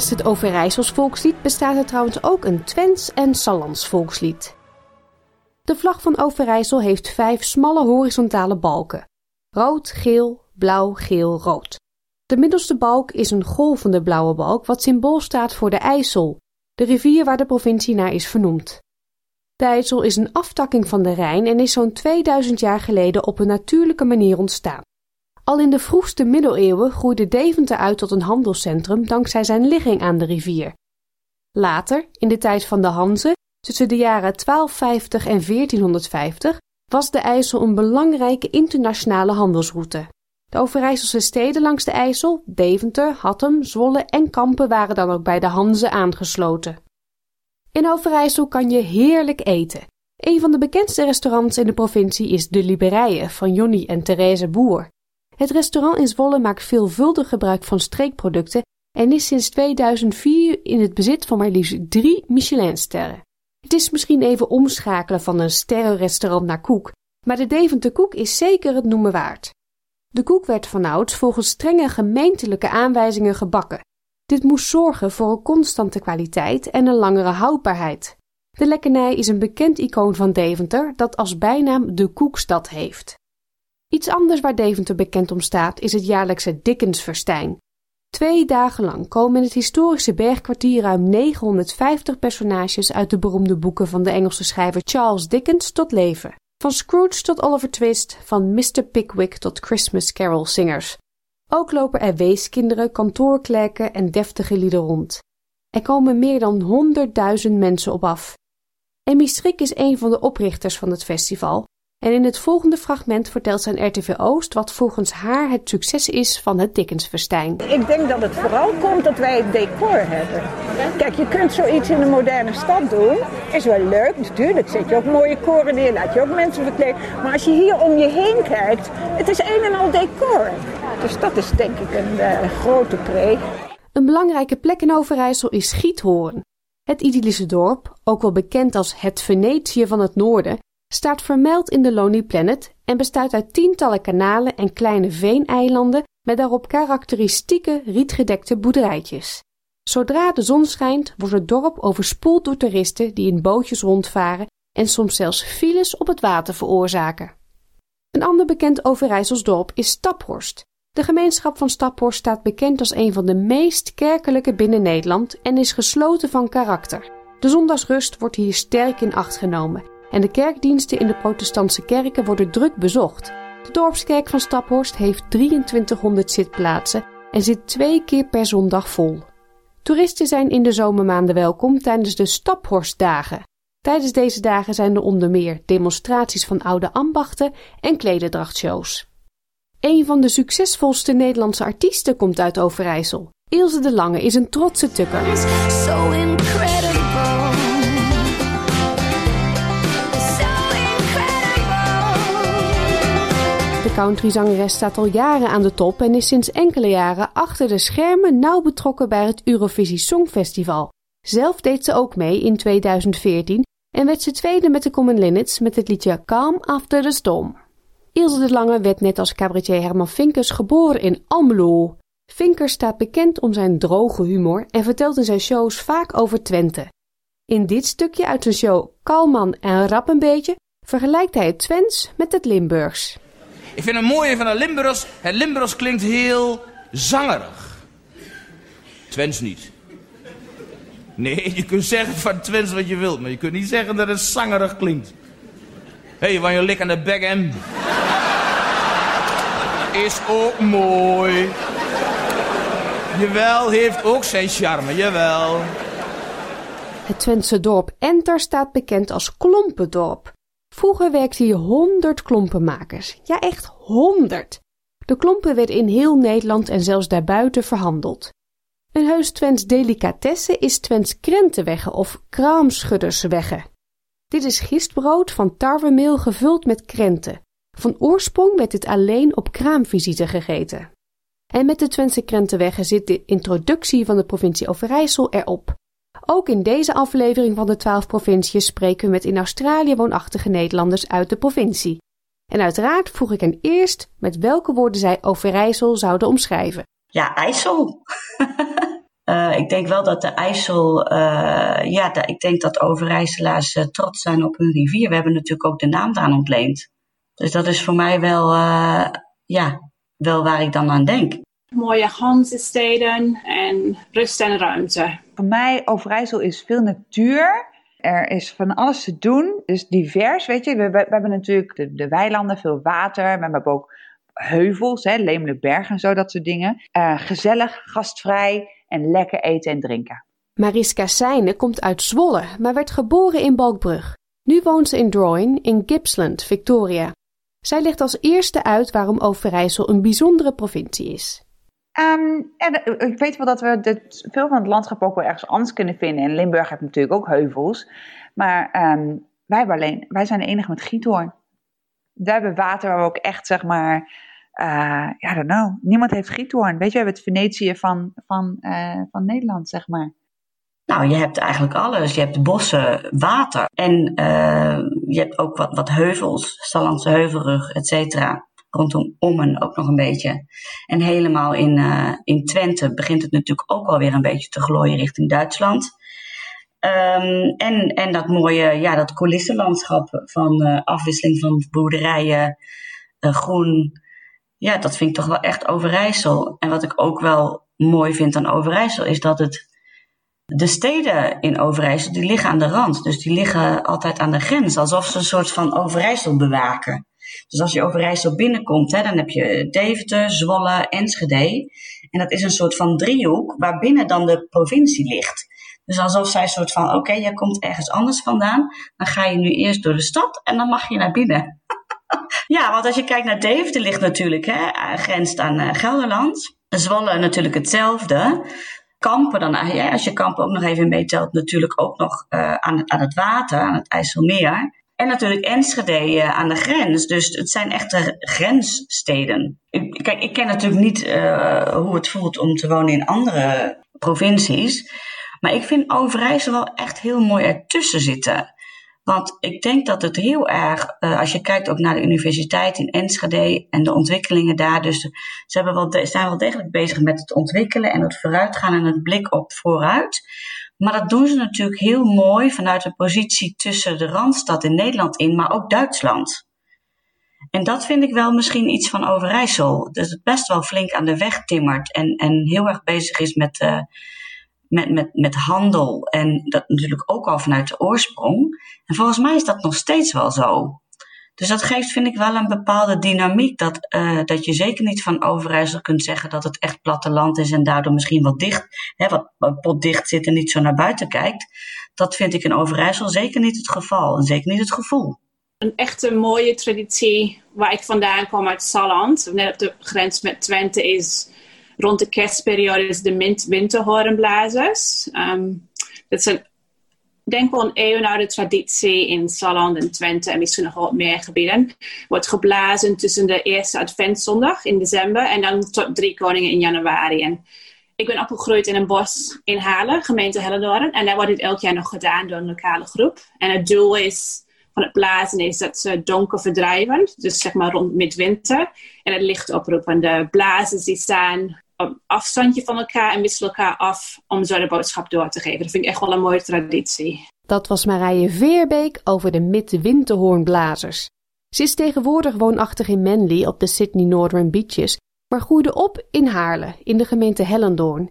Naast het Overijssels volkslied bestaat er trouwens ook een Twents en Sallands volkslied. De vlag van Overijssel heeft vijf smalle horizontale balken: rood, geel, blauw, geel, rood. De middelste balk is een golvende blauwe balk, wat symbool staat voor de IJssel, de rivier waar de provincie naar is vernoemd. De IJssel is een aftakking van de Rijn en is zo'n 2000 jaar geleden op een natuurlijke manier ontstaan. Al in de vroegste middeleeuwen groeide Deventer uit tot een handelscentrum dankzij zijn ligging aan de rivier. Later, in de tijd van de Hanze, tussen de jaren 1250 en 1450, was de IJssel een belangrijke internationale handelsroute. De Overijsselse steden langs de IJssel, Deventer, Hattem, Zwolle en Kampen waren dan ook bij de Hanze aangesloten. In Overijssel kan je heerlijk eten. Een van de bekendste restaurants in de provincie is De Liberijen van Jonny en Therese Boer. Het restaurant in Zwolle maakt veelvuldig gebruik van streekproducten en is sinds 2004 in het bezit van maar liefst drie Michelinsterren. Het is misschien even omschakelen van een sterrenrestaurant naar koek, maar de Deventer koek is zeker het noemen waard. De koek werd vanouds volgens strenge gemeentelijke aanwijzingen gebakken. Dit moest zorgen voor een constante kwaliteit en een langere houdbaarheid. De lekkernij is een bekend icoon van Deventer dat als bijnaam de koekstad heeft. Iets anders waar Deventer bekend om staat is het jaarlijkse Dickensverstijn. Twee dagen lang komen in het historische bergkwartier ruim 950 personages uit de beroemde boeken van de Engelse schrijver Charles Dickens tot leven. Van Scrooge tot Oliver Twist, van Mr. Pickwick tot Christmas Carol zingers. Ook lopen er weeskinderen, kantoorklerken en deftige lieden rond. Er komen meer dan 100.000 mensen op af. Emmy Strik is een van de oprichters van het festival en in het volgende fragment vertelt zijn RTV Oost wat volgens haar het succes is van het Dickensfestijn. Ik denk dat het vooral komt dat wij het decor hebben. Kijk, je kunt zoiets in een moderne stad doen. Is wel leuk, natuurlijk. Zet je ook mooie koren neer, laat je ook mensen verkleden. Maar als je hier om je heen kijkt, het is een en al decor. Dus dat is denk ik een uh, grote pre. Een belangrijke plek in Overijssel is Schiethoorn. Het idyllische dorp, ook wel bekend als het Venetië van het Noorden, staat vermeld in de Lonely Planet en bestaat uit tientallen kanalen en kleine veeneilanden met daarop karakteristieke rietgedekte boerderijtjes. Zodra de zon schijnt, wordt het dorp overspoeld door toeristen die in bootjes rondvaren en soms zelfs files op het water veroorzaken. Een ander bekend Overijssels dorp is Staphorst. De gemeenschap van Staphorst staat bekend als een van de meest kerkelijke binnen Nederland en is gesloten van karakter. De zondagsrust wordt hier sterk in acht genomen en de kerkdiensten in de protestantse kerken worden druk bezocht. De dorpskerk van Staphorst heeft 2300 zitplaatsen en zit twee keer per zondag vol. Toeristen zijn in de zomermaanden welkom tijdens de Staphorstdagen. Tijdens deze dagen zijn er onder meer demonstraties van oude ambachten en klederdrachtshows. Een van de succesvolste Nederlandse artiesten komt uit Overijssel. Ilse de Lange is een trotse tukker. De countryzangeres staat al jaren aan de top en is sinds enkele jaren achter de schermen nauw betrokken bij het Eurovisie Songfestival. Zelf deed ze ook mee in 2014 en werd ze tweede met de Common Linnets met het liedje Calm After the Storm. Ilse de Lange werd net als cabaretier Herman Vinkers geboren in Almelo. Vinkers staat bekend om zijn droge humor en vertelt in zijn shows vaak over Twente. In dit stukje uit zijn show Kalman en Rap een beetje vergelijkt hij het Twents met het Limburgs. Ik vind het mooie van het Limburgs, het Limburgs klinkt heel zangerig. Twents niet. Nee, je kunt zeggen van Twents wat je wilt, maar je kunt niet zeggen dat het zangerig klinkt. Hé, hey, wanneer je lik aan de hem. Is ook mooi. Jawel, heeft ook zijn charme, jawel. Het Twentse dorp Enter staat bekend als Klompendorp. Vroeger werkten hier honderd klompenmakers. Ja, echt honderd. De klompen werden in heel Nederland en zelfs daarbuiten verhandeld. Een heus Twents delicatesse is Twents krentenwegge of kraamschudderswegge. Dit is gistbrood van tarwemeel gevuld met krenten. Van oorsprong werd dit alleen op kraamvisite gegeten. En met de Twentse krentenwegge zit de introductie van de provincie Overijssel erop. Ook in deze aflevering van de twaalf provinciën spreken we met in Australië woonachtige Nederlanders uit de provincie. En uiteraard vroeg ik hen eerst met welke woorden zij Overijssel zouden omschrijven. Ja, IJssel. uh, ik denk wel dat de IJssel, uh, ja, ik denk dat Overijsselaars uh, trots zijn op hun rivier. We hebben natuurlijk ook de naam daar ontleend. Dus dat is voor mij wel, ja, wel waar ik dan aan denk. Mooie Hansesteden en rust en ruimte. Voor mij, Overijssel is veel natuur. Er is van alles te doen. Is divers, weet je. We, hebben natuurlijk de, de, weilanden, veel water. We hebben ook heuvels, hè, Lemelenberg en zo, dat soort dingen. Uh, gezellig, gastvrij en lekker eten en drinken. Mariska Seijnen komt uit Zwolle, maar werd geboren in Balkbrug. Nu woont ze in Drouin in Gippsland, Victoria. Zij legt als eerste uit waarom Overijssel een bijzondere provincie is. En eh, ik weet wel dat we dit, veel van het landschap ook wel ergens anders kunnen vinden. En Limburg heeft natuurlijk ook heuvels. Maar um, wij, alleen, wij zijn de enige met giethoorn. Wij hebben water waar we ook echt, zeg maar, ja, don't know. Niemand heeft giethoorn. Weet je, we hebben het Venetië van, van, uh, van Nederland, zeg maar. Nou, je hebt eigenlijk alles. Je hebt bossen, water en je hebt ook wat, wat heuvels, Stallandse heuvelrug, et cetera rondom Ommen ook nog een beetje. En helemaal in, uh, in Twente begint het natuurlijk ook alweer een beetje te glooien richting Duitsland. Um, en, en dat mooie, ja, dat coulissenlandschap van uh, afwisseling van boerderijen, uh, groen. Ja, dat vind ik toch wel echt Overijssel. En wat ik ook wel mooi vind aan Overijssel is dat het. De steden in Overijssel die liggen aan de rand. Dus die liggen altijd aan de grens. Alsof ze een soort van Overijssel bewaken. Dus als je Overijssel binnenkomt, hè, dan heb je Deventer, Zwolle, Enschede. En dat is een soort van driehoek waarbinnen dan de provincie ligt. Dus alsof zij een soort van, oké, okay, jij komt ergens anders vandaan. Dan ga je nu eerst door de stad en dan mag je naar binnen. ja, want als je kijkt naar Deventer ligt natuurlijk, hè, grenst aan uh, Gelderland. Zwolle natuurlijk hetzelfde. Kampen dan, ja, als je Kampen ook nog even meetelt, natuurlijk ook nog uh, aan, aan het water, aan het IJsselmeer. En natuurlijk Enschede aan de grens. Dus het zijn echte grenssteden. Ik, kijk, ik ken natuurlijk niet uh, hoe het voelt om te wonen in andere provincies. Maar ik vind Overijssel wel echt heel mooi ertussen zitten. Want ik denk dat het heel erg, uh, als je kijkt ook naar de universiteit in Enschede en de ontwikkelingen daar. Dus ze hebben wel zijn wel degelijk bezig met het ontwikkelen en het vooruitgaan en het blik op vooruit. Maar dat doen ze natuurlijk heel mooi vanuit een positie tussen de Randstad in Nederland in, maar ook Duitsland. En dat vind ik wel misschien iets van Overijssel. Dus het best wel flink aan de weg timmert en, en heel erg bezig is met, uh, met, met, met handel. En dat natuurlijk ook al vanuit de oorsprong. En volgens mij is dat nog steeds wel zo. Dus dat geeft, vind ik, wel een bepaalde dynamiek. Dat, uh, dat je zeker niet van Overijssel kunt zeggen dat het echt platteland is en daardoor misschien wat dicht, hè, wat, potdicht zit en niet zo naar buiten kijkt. Dat vind ik in Overijssel zeker niet het geval en zeker niet het gevoel. Een echte mooie traditie waar ik vandaan kom uit Salland, net op de grens met Twente, is rond de kerstperiode is de winterhoornblazers. Um, dat zijn denk wel een eeuwenoude traditie in Salland en Twente en misschien nog wat meer gebieden. Wordt geblazen tussen de eerste adventszondag in december en dan tot drie koningen in januari. En ik ben opgegroeid in een bos in Halen, gemeente Hellendoorn. En daar wordt dit elk jaar nog gedaan door een lokale groep. En het doel is van het blazen is dat ze donker verdrijven. Dus zeg maar rond midwinter. En het licht oproepen. De blazers die staan op afstandje van elkaar en wisselen elkaar af om zo de boodschap door te geven. Dat vind ik echt wel een mooie traditie. Dat was Marije Veerbeek over de midwinterhoornblazers. Ze is tegenwoordig woonachtig in Manly op de Sydney Northern Beaches, maar groeide op in Haarlem, in de gemeente Hellendoorn.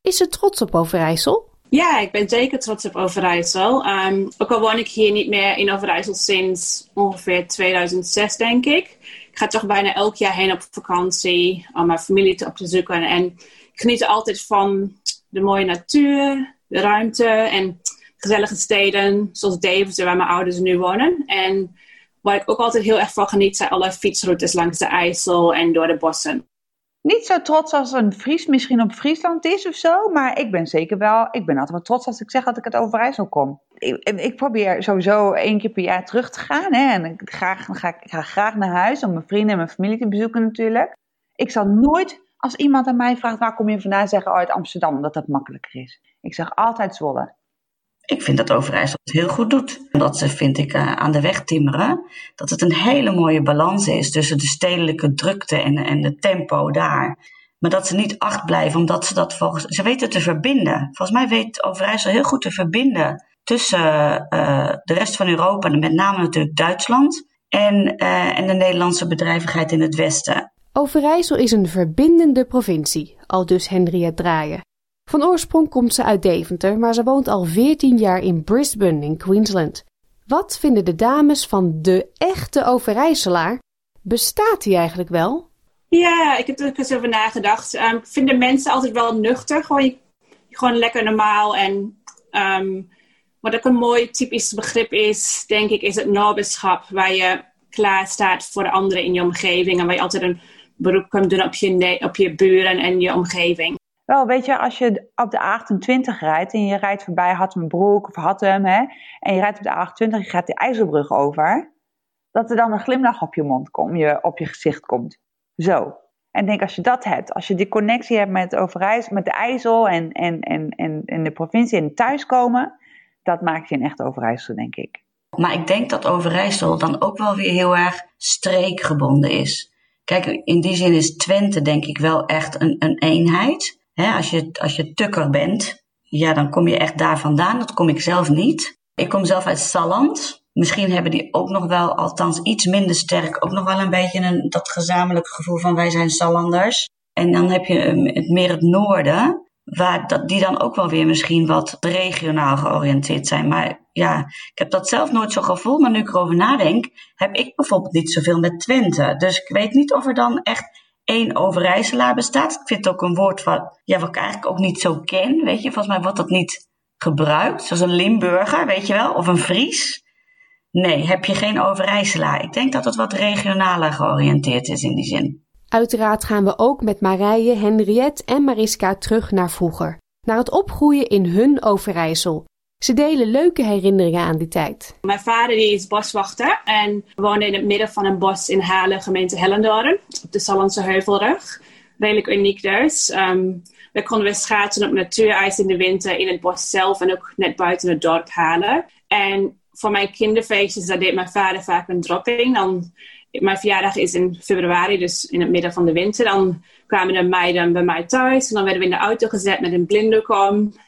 Is ze trots op Overijssel? Ja, ik ben zeker trots op Overijssel. Um, ook al woon ik hier niet meer in Overijssel sinds ongeveer 2006, denk ik. Ik ga toch bijna elk jaar heen op vakantie om mijn familie te op te zoeken. En ik geniet altijd van de mooie natuur, de ruimte en gezellige steden, zoals Deventer, waar mijn ouders nu wonen. En waar ik ook altijd heel erg van geniet, zijn alle fietsroutes langs de IJssel en door de bossen niet zo trots als een Fries misschien op Friesland is of zo. Maar ik ben zeker wel, ik ben altijd wel trots als ik zeg dat ik uit Overijssel kom. Ik, ik probeer sowieso één keer per jaar terug te gaan. Hè, en ik, ga, ik ga graag naar huis om mijn vrienden en mijn familie te bezoeken natuurlijk. Ik zal nooit, als iemand aan mij vraagt waar kom je vandaan, zeggen oh, uit Amsterdam, dat dat makkelijker is. Ik zeg altijd Zwolle. Ik vind dat Overijssel het heel goed doet. Dat ze, vind ik, uh, aan de weg timmeren. Dat het een hele mooie balans is tussen de stedelijke drukte en, en de tempo daar. Maar dat ze niet acht blijven, omdat ze dat volgens... Ze weten te verbinden. Volgens mij weet Overijssel heel goed te verbinden tussen uh, de rest van Europa, en met name natuurlijk Duitsland, en, uh, en de Nederlandse bedrijvigheid in het Westen. Overijssel is een verbindende provincie, al dus Henriette Draaien. Van oorsprong komt ze uit Deventer, maar ze woont al 14 jaar in Brisbane in Queensland. Wat vinden de dames van de echte Overijsselaar? Bestaat die eigenlijk wel? Ja, ik heb er eens over nagedacht. Um, ik vind de mensen altijd wel nuchter. Gewoon, gewoon lekker normaal. En um, wat ook een mooi typisch begrip is, denk ik, is het naberschap. Waar je klaar staat voor de anderen in je omgeving. En waar je altijd een beroep kunt doen op je, op je buren en je omgeving. Wel, weet je, als je op de A28 rijdt en je rijdt voorbij Hattemenbroek of Hattem, hè, en je rijdt op de A28 je gaat de IJsselbrug over, dat er dan een glimlach op je mond komt, je, op je gezicht komt. Zo. En denk, als je dat hebt, als je die connectie hebt met, Overijs, met de IJssel en, en, en, en, en de provincie en thuiskomen, dat maakt je een echt Overijssel, denk ik. Maar ik denk dat Overijssel dan ook wel weer heel erg streekgebonden is. Kijk, in die zin is Twente denk ik wel echt een eenheid als, je, als je tukker bent, ja, dan kom je echt daar vandaan. Dat kom ik zelf niet. Ik kom zelf uit Salland. Misschien hebben die ook nog wel, althans iets minder sterk, ook nog wel een beetje een, dat gezamenlijke gevoel van wij zijn Sallanders. En dan heb je het meer het noorden, waar dat, die dan ook wel weer misschien wat regionaal georiënteerd zijn. Maar ja, ik heb dat zelf nooit zo gevoeld. Maar nu ik erover nadenk, heb ik bijvoorbeeld niet zoveel met Twente. Dus ik weet niet of er dan echt één Overijsselaar bestaat. Ik vind het ook een woord wat, ja, wat ik eigenlijk ook niet zo ken. Weet je, volgens mij wordt dat niet gebruikt. Zoals een Limburger, weet je wel, of een Fries. Nee, heb je geen Overijsselaar. Ik denk dat het wat regionaler georiënteerd is in die zin. Uiteraard gaan we ook met Marije, Henriette en Mariska terug naar vroeger. Naar het opgroeien in hun Overijssel. Ze delen leuke herinneringen aan die tijd. Mijn vader die is boswachter en woonde in het midden van een bos in Halen, gemeente Hellendoorn, op de Sallandse Heuvelrug. Redelijk uniek dus. Um, we konden weer schaatsen op natuurijs in de winter in het bos zelf en ook net buiten het dorp Halen. En voor mijn kinderfeestjes, daar deed mijn vader vaak een dropping. Mijn verjaardag is in februari, dus in het midden van de winter. Dan kwamen de meiden bij mij thuis. En dan werden we in de auto gezet met een blinddoek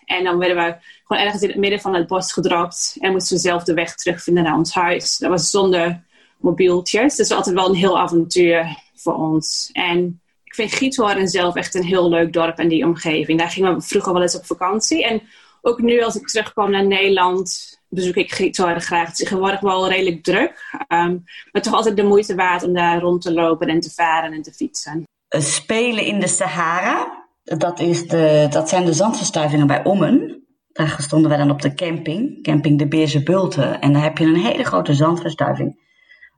En dan werden we gewoon ergens in het midden van het bos gedropt. En moesten we zelf de weg terugvinden naar ons huis. Dat was zonder mobieltjes. Dus altijd wel een heel avontuur voor ons. En ik vind Giethoorn zelf echt een heel leuk dorp en die omgeving. Daar gingen we vroeger wel eens op vakantie. En ook nu als ik terugkom naar Nederland, bezoek ik Giethoorn graag. Het is tegenwoordig wel redelijk druk. Ehm, maar toch altijd de moeite waard om daar rond te lopen en te varen en te fietsen. Spelen in de Sahara, dat, is de, dat zijn de zandverstuivingen bij Ommen. Daar stonden wij dan op de camping, camping de Beerse Bulten. En daar heb je een hele grote zandverstuiving.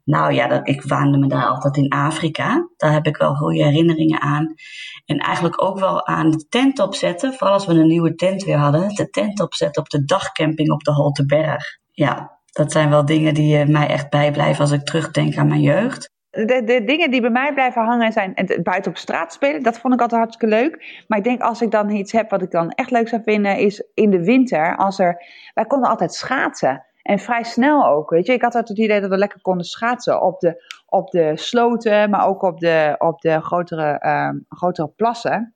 Nou ja, dat, ik waande me daar altijd in Afrika. Daar heb ik wel goede herinneringen aan. En eigenlijk ook wel aan de tent opzetten. Vooral als we een nieuwe tent weer hadden. De tent opzetten op de dagcamping op de Holteberg. Ja, dat zijn wel dingen die uh, mij echt bijblijven als ik terugdenk aan mijn jeugd. De, de, dingen die bij mij blijven hangen zijn het buiten op straat spelen. Dat vond ik altijd hartstikke leuk. Maar ik denk als ik dan iets heb wat ik dan echt leuk zou vinden, is in de winter. Als er, wij konden altijd schaatsen. En vrij snel ook, weet je. Ik had altijd het idee dat we lekker konden schaatsen op de, op de sloten, maar ook op de, op de grotere, um, grotere plassen.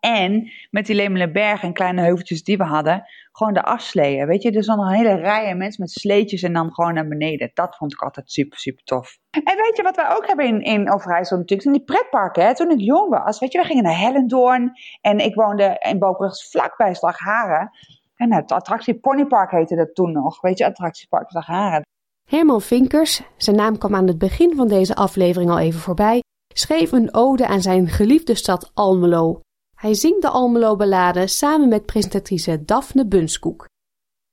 En met die Lemelenberg en kleine heuveltjes die we hadden, gewoon de afsleeën, weet je. Dus dan een hele rij mensen met sleetjes en dan gewoon naar beneden. Dat vond ik altijd super, super tof. En weet je wat wij ook hebben in, in Overijssel natuurlijk? Zijn die pretparken, hè? Toen ik jong was, weet je, we gingen naar Hellendoorn. En ik woonde in Bobrug vlakbij Slagharen. En het attractie Ponypark heette dat toen nog. Weet je, attractiepark Slagharen. Herman Vinkers, zijn naam kwam aan het begin van deze aflevering al even voorbij, schreef een ode aan zijn geliefde stad Almelo. Hij zingt de Almelo-ballade samen met presentatrice Daphne Bunskoek.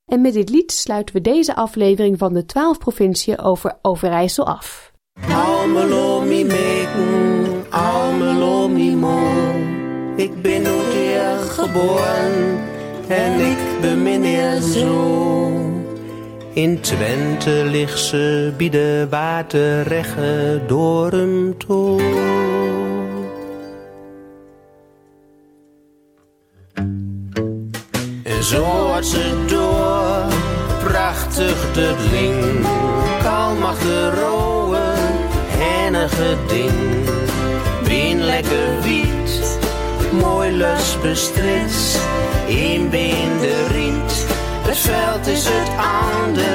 En met dit lied sluiten we deze aflevering van de 12 provinciën over Overijssel af. Almelo mi meken, Almelo mi mo. Ik ben hier geboren en ik bemin je zo. In Twente ligt ze bij de waterregge door hem toe. Zo had ze door, prachtig de dling, kalmachtig roe, hennige ding. Bien lekker wiet, mooi lus bestris, een been de riet. Het veld is het aande,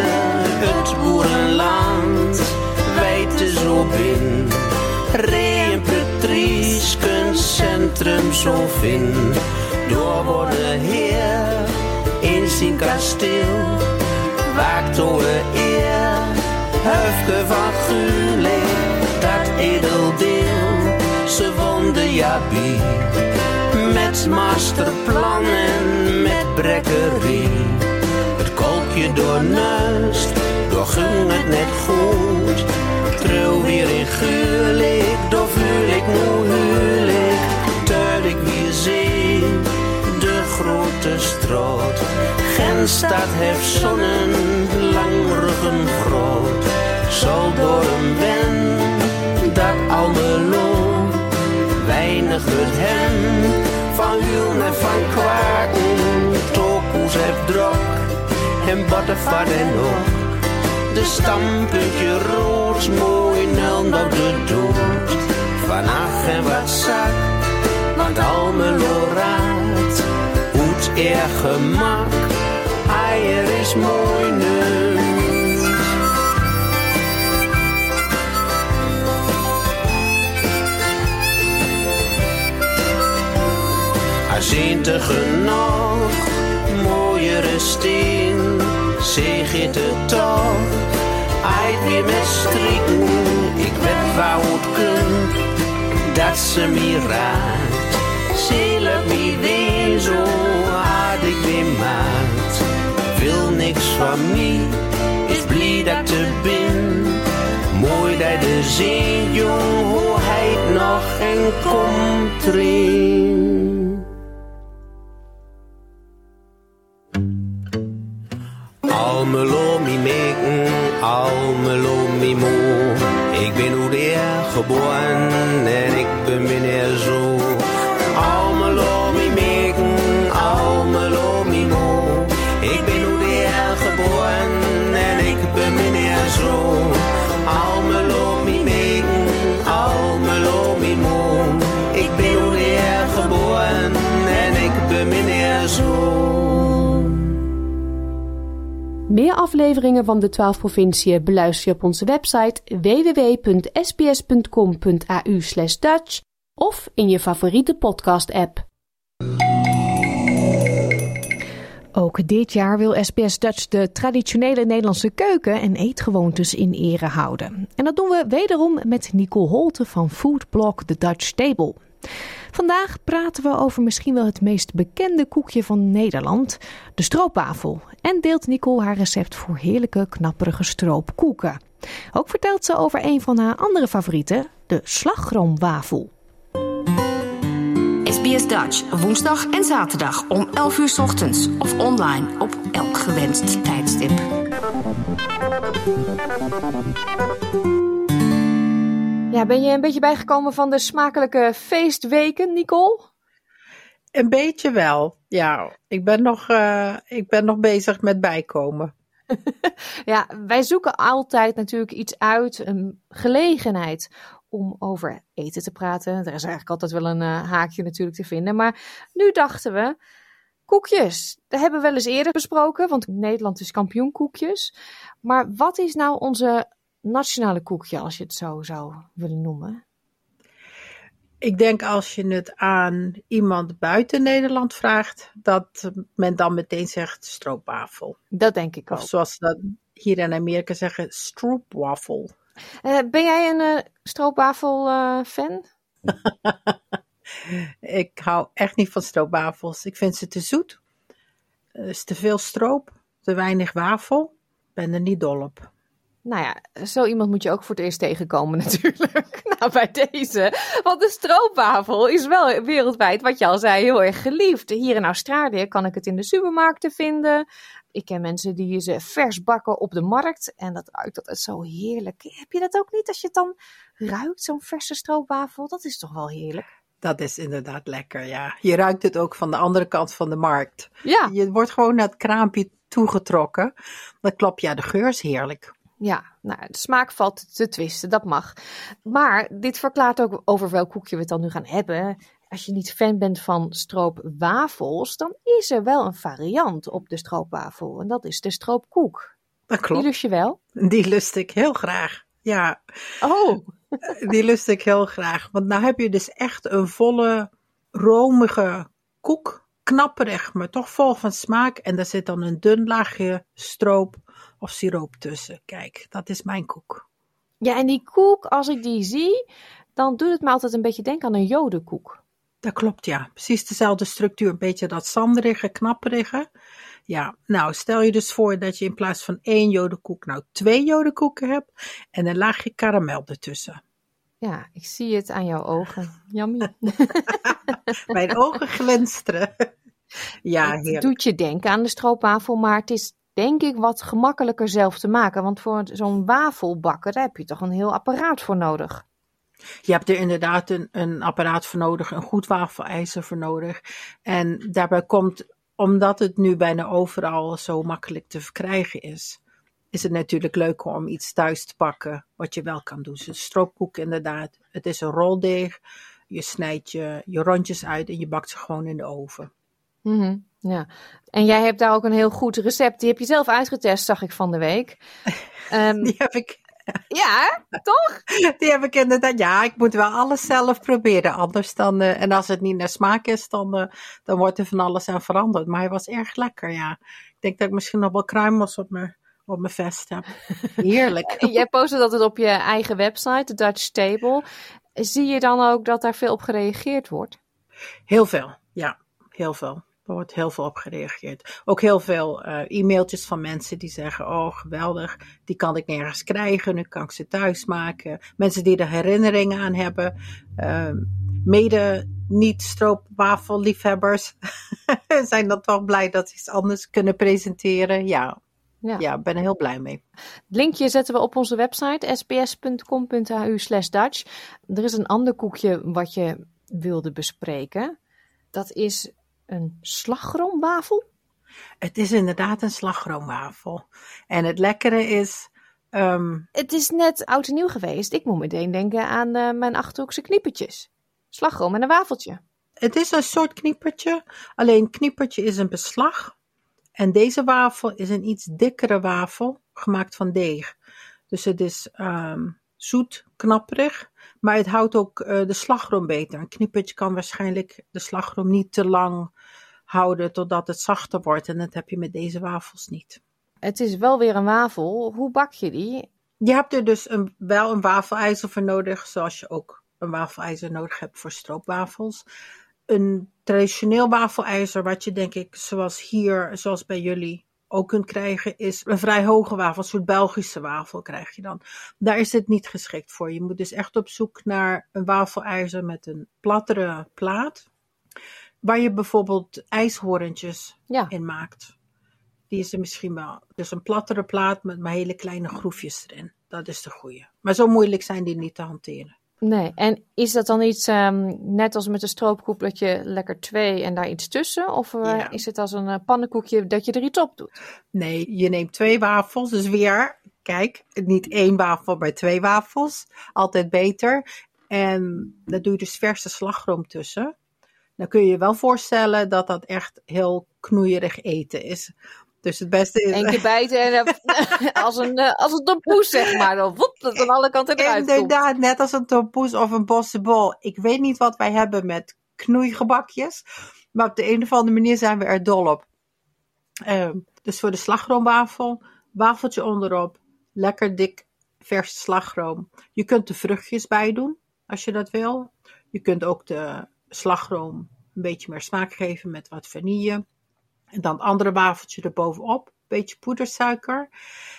het boerenland, wijd zo bin. Ree en Patrice, kunstcentrum zo vin. Door worden heer in zijn kasteel, waakt over eer. Hufke van Gulik, dat edeldeel, ze wonde jabie. Met masterplannen, met brekkerie. Het kolkje door neust, door ging het net goed. Trouw weer in Gulik, door vuur ik nu huwelijk. Grote stroot. Genstad heeft zonnen, langruggen groot. Zal door hem ben, dat Almelo. Weinig het hem, van Hulen en van Kwaken. Tokoes heeft drok, en bottenvat en ook. De stampuntje rood, mooi nul op de dood. Van ach en wat zak, want Almelo raad. Hoed er gemak, eier is mooi neus. Aanzientig genoeg, mooiere steen, zeg je het toch? Eit weer met strikken, ik weet waar het dat ze me raakt. Zielig me weer van mij, is blij dat te bin. Mooi dat de zee, jong, hij nog en komt erin. Almelo mi meken, Almelo mi mo. Ik ben hoe geboren en ik ben meneer zo. Meer afleveringen van de 12 provinciën beluister je op onze website www.sbs.com.au Dutch of in je favoriete podcast-app. Ook dit jaar wil SBS Dutch de traditionele Nederlandse keuken en eetgewoontes in ere houden. En dat doen we wederom met Nicole Holte van Foodblog The Dutch Table. Vandaag praten we over misschien wel het meest bekende koekje van Nederland, de stroopwafel. En deelt Nicole haar recept voor heerlijke, knapperige stroopkoeken. Ook vertelt ze over een van haar andere favorieten, de slagroomwafel. SBS Dutch, woensdag en zaterdag om 11 uur ochtends of online op elk gewenst tijdstip. Ja, ben je een beetje bijgekomen van de smakelijke feestweken, Nicole? Een beetje wel, ja. Ik ben nog, uh, ik ben nog bezig met bijkomen. ja, wij zoeken altijd natuurlijk iets uit, een gelegenheid om over eten te praten. Er is eigenlijk altijd wel een uh, haakje natuurlijk te vinden. Maar nu dachten we, koekjes. Dat hebben we wel eens eerder besproken, want Nederland is kampioen koekjes. Maar wat is nou onze nationale koekje, als je het zo zou willen noemen? Ik denk als je het aan iemand buiten Nederland vraagt, dat men dan meteen zegt stroopwafel. Dat denk ik ook. Of zoals ze dat hier in Amerika zeggen, stroopwafel. Uh, ben jij een uh, stroopwafel uh, fan? ik hou echt niet van stroopwafels. Ik vind ze te zoet. Er is te veel stroop, te weinig wafel. Ik ben er niet dol op. Nou ja, zo iemand moet je ook voor het eerst tegenkomen natuurlijk. nou, bij deze. Want de stroopwafel is wel wereldwijd, wat je al zei, heel erg geliefd. Hier in Australië kan ik het in de supermarkten vinden. Ik ken mensen die ze vers bakken op de markt. En dat ruikt altijd zo heerlijk. Heb je dat ook niet als je het dan ruikt, zo'n verse stroopwafel? Dat is toch wel heerlijk? Dat is inderdaad lekker, ja. Je ruikt het ook van de andere kant van de markt. Ja. Je wordt gewoon naar het kraampje toegetrokken. Dat klopt, ja, de geur is heerlijk. Ja, nou, de smaak valt te twisten, dat mag. Maar dit verklaart ook over welk koekje we het dan nu gaan hebben. Als je niet fan bent van stroopwafels, dan is er wel een variant op de stroopwafel. En dat is de stroopkoek. Dat klopt. Die lust je wel? Die lust ik heel graag, ja. Oh. Die lust ik heel graag. Want nou heb je dus echt een volle, romige koek. Knapperig, maar toch vol van smaak. En daar zit dan een dun laagje stroop of siroop tussen. Kijk, dat is mijn koek. Ja, en die koek, als ik die zie, dan doet het me altijd een beetje denken aan een jodenkoek. Dat klopt, ja. Precies dezelfde structuur. Een beetje dat zanderige, knapperige. Ja, nou stel je dus voor dat je in plaats van één jodenkoek nou twee jodenkoeken hebt en een laagje karamel ertussen. Ja, ik zie het aan jouw ogen. Yummy. Mijn ogen glinsteren. Ja, het heerlijk. doet je denken aan de stroopwafel, maar het is denk ik wat gemakkelijker zelf te maken. Want voor zo'n wafelbakker daar heb je toch een heel apparaat voor nodig. Je hebt er inderdaad een, een apparaat voor nodig, een goed wafelijzer voor nodig. En daarbij komt, omdat het nu bijna overal zo makkelijk te verkrijgen is, is het natuurlijk leuker om iets thuis te pakken wat je wel kan doen. Dus stroopkoek inderdaad. Het is een roldeeg. Je snijdt je, je rondjes uit en je bakt ze gewoon in de oven. Mm -hmm, ja. En jij hebt daar ook een heel goed recept. Die heb je zelf uitgetest, zag ik van de week. Um, Die heb ik. Ja, toch? Die heb ik inderdaad. Ja, ik moet wel alles zelf proberen. Anders dan. Uh, en als het niet naar smaak is, dan, uh, dan wordt er van alles aan veranderd. Maar hij was erg lekker, ja. Ik denk dat ik misschien nog wel kruimels op mijn, op mijn vest heb. Heerlijk. jij postte dat het op je eigen website, de Dutch Table. Zie je dan ook dat daar veel op gereageerd wordt? Heel veel, ja. Heel veel. Er wordt heel veel op gereageerd. Ook heel veel uh, e-mailtjes van mensen die zeggen: Oh, geweldig, die kan ik nergens krijgen, nu kan ik ze thuis maken. Mensen die er herinneringen aan hebben. Uh, mede niet-stroopwafelliefhebbers zijn dan toch blij dat ze iets anders kunnen presenteren. Ja, ja. ben er heel blij mee. Het linkje zetten we op onze website sbs.com.au slash Dutch. Er is een ander koekje wat je wilde bespreken. Dat is een slagroomwafel? Het is inderdaad een slagroomwafel. En het lekkere is. Um... Het is net oud en nieuw geweest. Ik moet meteen denken aan uh, mijn achterhoekse kniepertjes. Slagroom en een wafeltje. Het is een soort kniepertje. Alleen kniepertje is een beslag. En deze wafel is een iets dikkere wafel, gemaakt van deeg. Dus het is ehm, zoet, knapperig, maar het houdt ook uh, de slagroom beter. Een knippertje kan waarschijnlijk de slagroom niet te lang houden totdat het zachter wordt. En dat heb je met deze wafels niet. Het is wel weer een wafel. Hoe bak je die? Je hebt er dus een, wel een wafelijzer voor nodig, zoals je ook een wafelijzer nodig hebt voor stroopwafels. Een traditioneel wafelijzer, wat je denk ik, zoals hier, zoals bij jullie, ook kunt krijgen, is een vrij hoge wafel, een soort Belgische wafel krijg je dan. Daar is het niet geschikt voor. Je moet dus echt op zoek naar een wafelijzer met een plattere plaat, waar je bijvoorbeeld ijshoorntjes in maakt. Die is er misschien wel. Dus een plattere plaat met maar hele kleine groefjes erin. Dat is de goede. Maar zo moeilijk zijn die niet te hanteren. Nee, en is dat dan iets, um, net als met een stroopkoek, dat je lekker twee en daar iets tussen? Of uh, is het als een uh, pannenkoekje dat je er iets op doet? Nee, je neemt twee wafels, dus weer, kijk, niet één wafel, maar twee wafels. Altijd beter. En daar doe je dus verse slagroom tussen. Dan kun je je wel voorstellen dat dat echt heel knoeierig eten is. Dus het beste is... Eén keer bijten en als, een, eh, als een tompoes, zeg maar. Dan woep, dat aan alle kanten eruit Inderdaad, komt. net als een tompoes of een bossenbol. Ik weet niet wat wij hebben met knoeigebakjes. Maar op de een of andere manier zijn we er dol op. Uh, dus voor de slagroomwafel, wafeltje onderop. Lekker dik verse slagroom. Je kunt de vruchtjes bij doen, als je dat wil. Je kunt ook de slagroom een beetje meer smaak geven met wat vanille. En dan andere wafeltje erbovenop, beetje poedersuiker.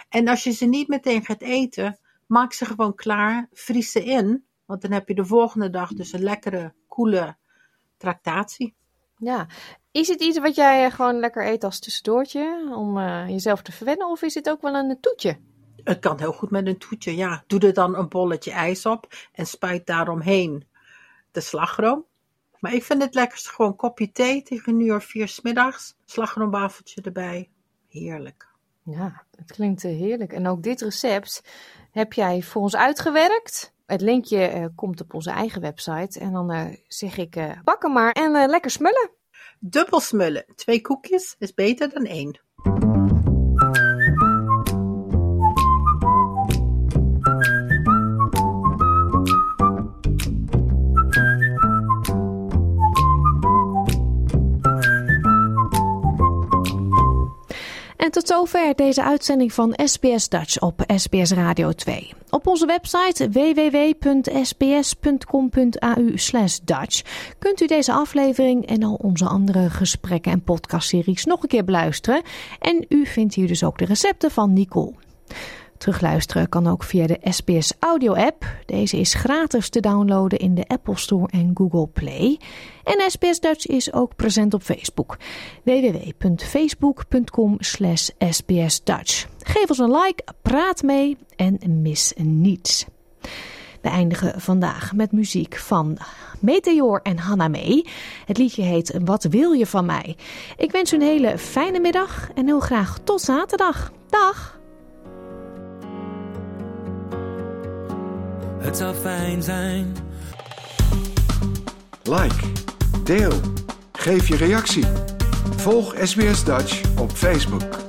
En als je ze niet meteen gaat eten, maak ze gewoon klaar, vries ze in. Want dan heb je de volgende dag dus een lekkere, koele tractatie. Ja, is het iets wat jij eh, gewoon lekker eet als tussendoortje om uh, jezelf te verwennen? Of is het ook wel een toetje? Het kan heel goed met een toetje, ja. Doe er dan een bolletje ijs op en spuit daaromheen de slagroom. Maar ik vind het lekkerst gewoon kopje thee tegen een uur vier smiddags. Slagroomwafeltje erbij. Heerlijk. Ja, het klinkt eh, heerlijk. En ook dit recept heb jij voor ons uitgewerkt. Het linkje uh, komt op onze eigen website. En dan uh, zeg ik, uh, bakken maar en lekker smullen. Dubbel smullen. Twee koekjes is beter dan één. En tot zover deze uitzending van SBS Dutch op SBS Radio 2. Op onze website www.sbs.com.au Dutch kunt u deze aflevering en al onze andere gesprekken en podcastseries nog een keer beluisteren. En u vindt hier dus ook de recepten van Nicole. Terugluisteren kan ook via de SBS Audio app. Deze is gratis te downloaden in de Apple Store en Google Play. En SBS Dutch is ook present op Facebook. www.facebook.com slash sbsdutch. Geef ons een like, praat mee en mis niets. We eindigen vandaag met muziek van Meteor en Hannah May. Het liedje heet Wat wil je van mij? Ik wens u een hele fijne middag en heel graag tot zaterdag. Dag! Het zou fijn zijn. Like, deel, geef je reactie. Volg SBS Dutch op Facebook.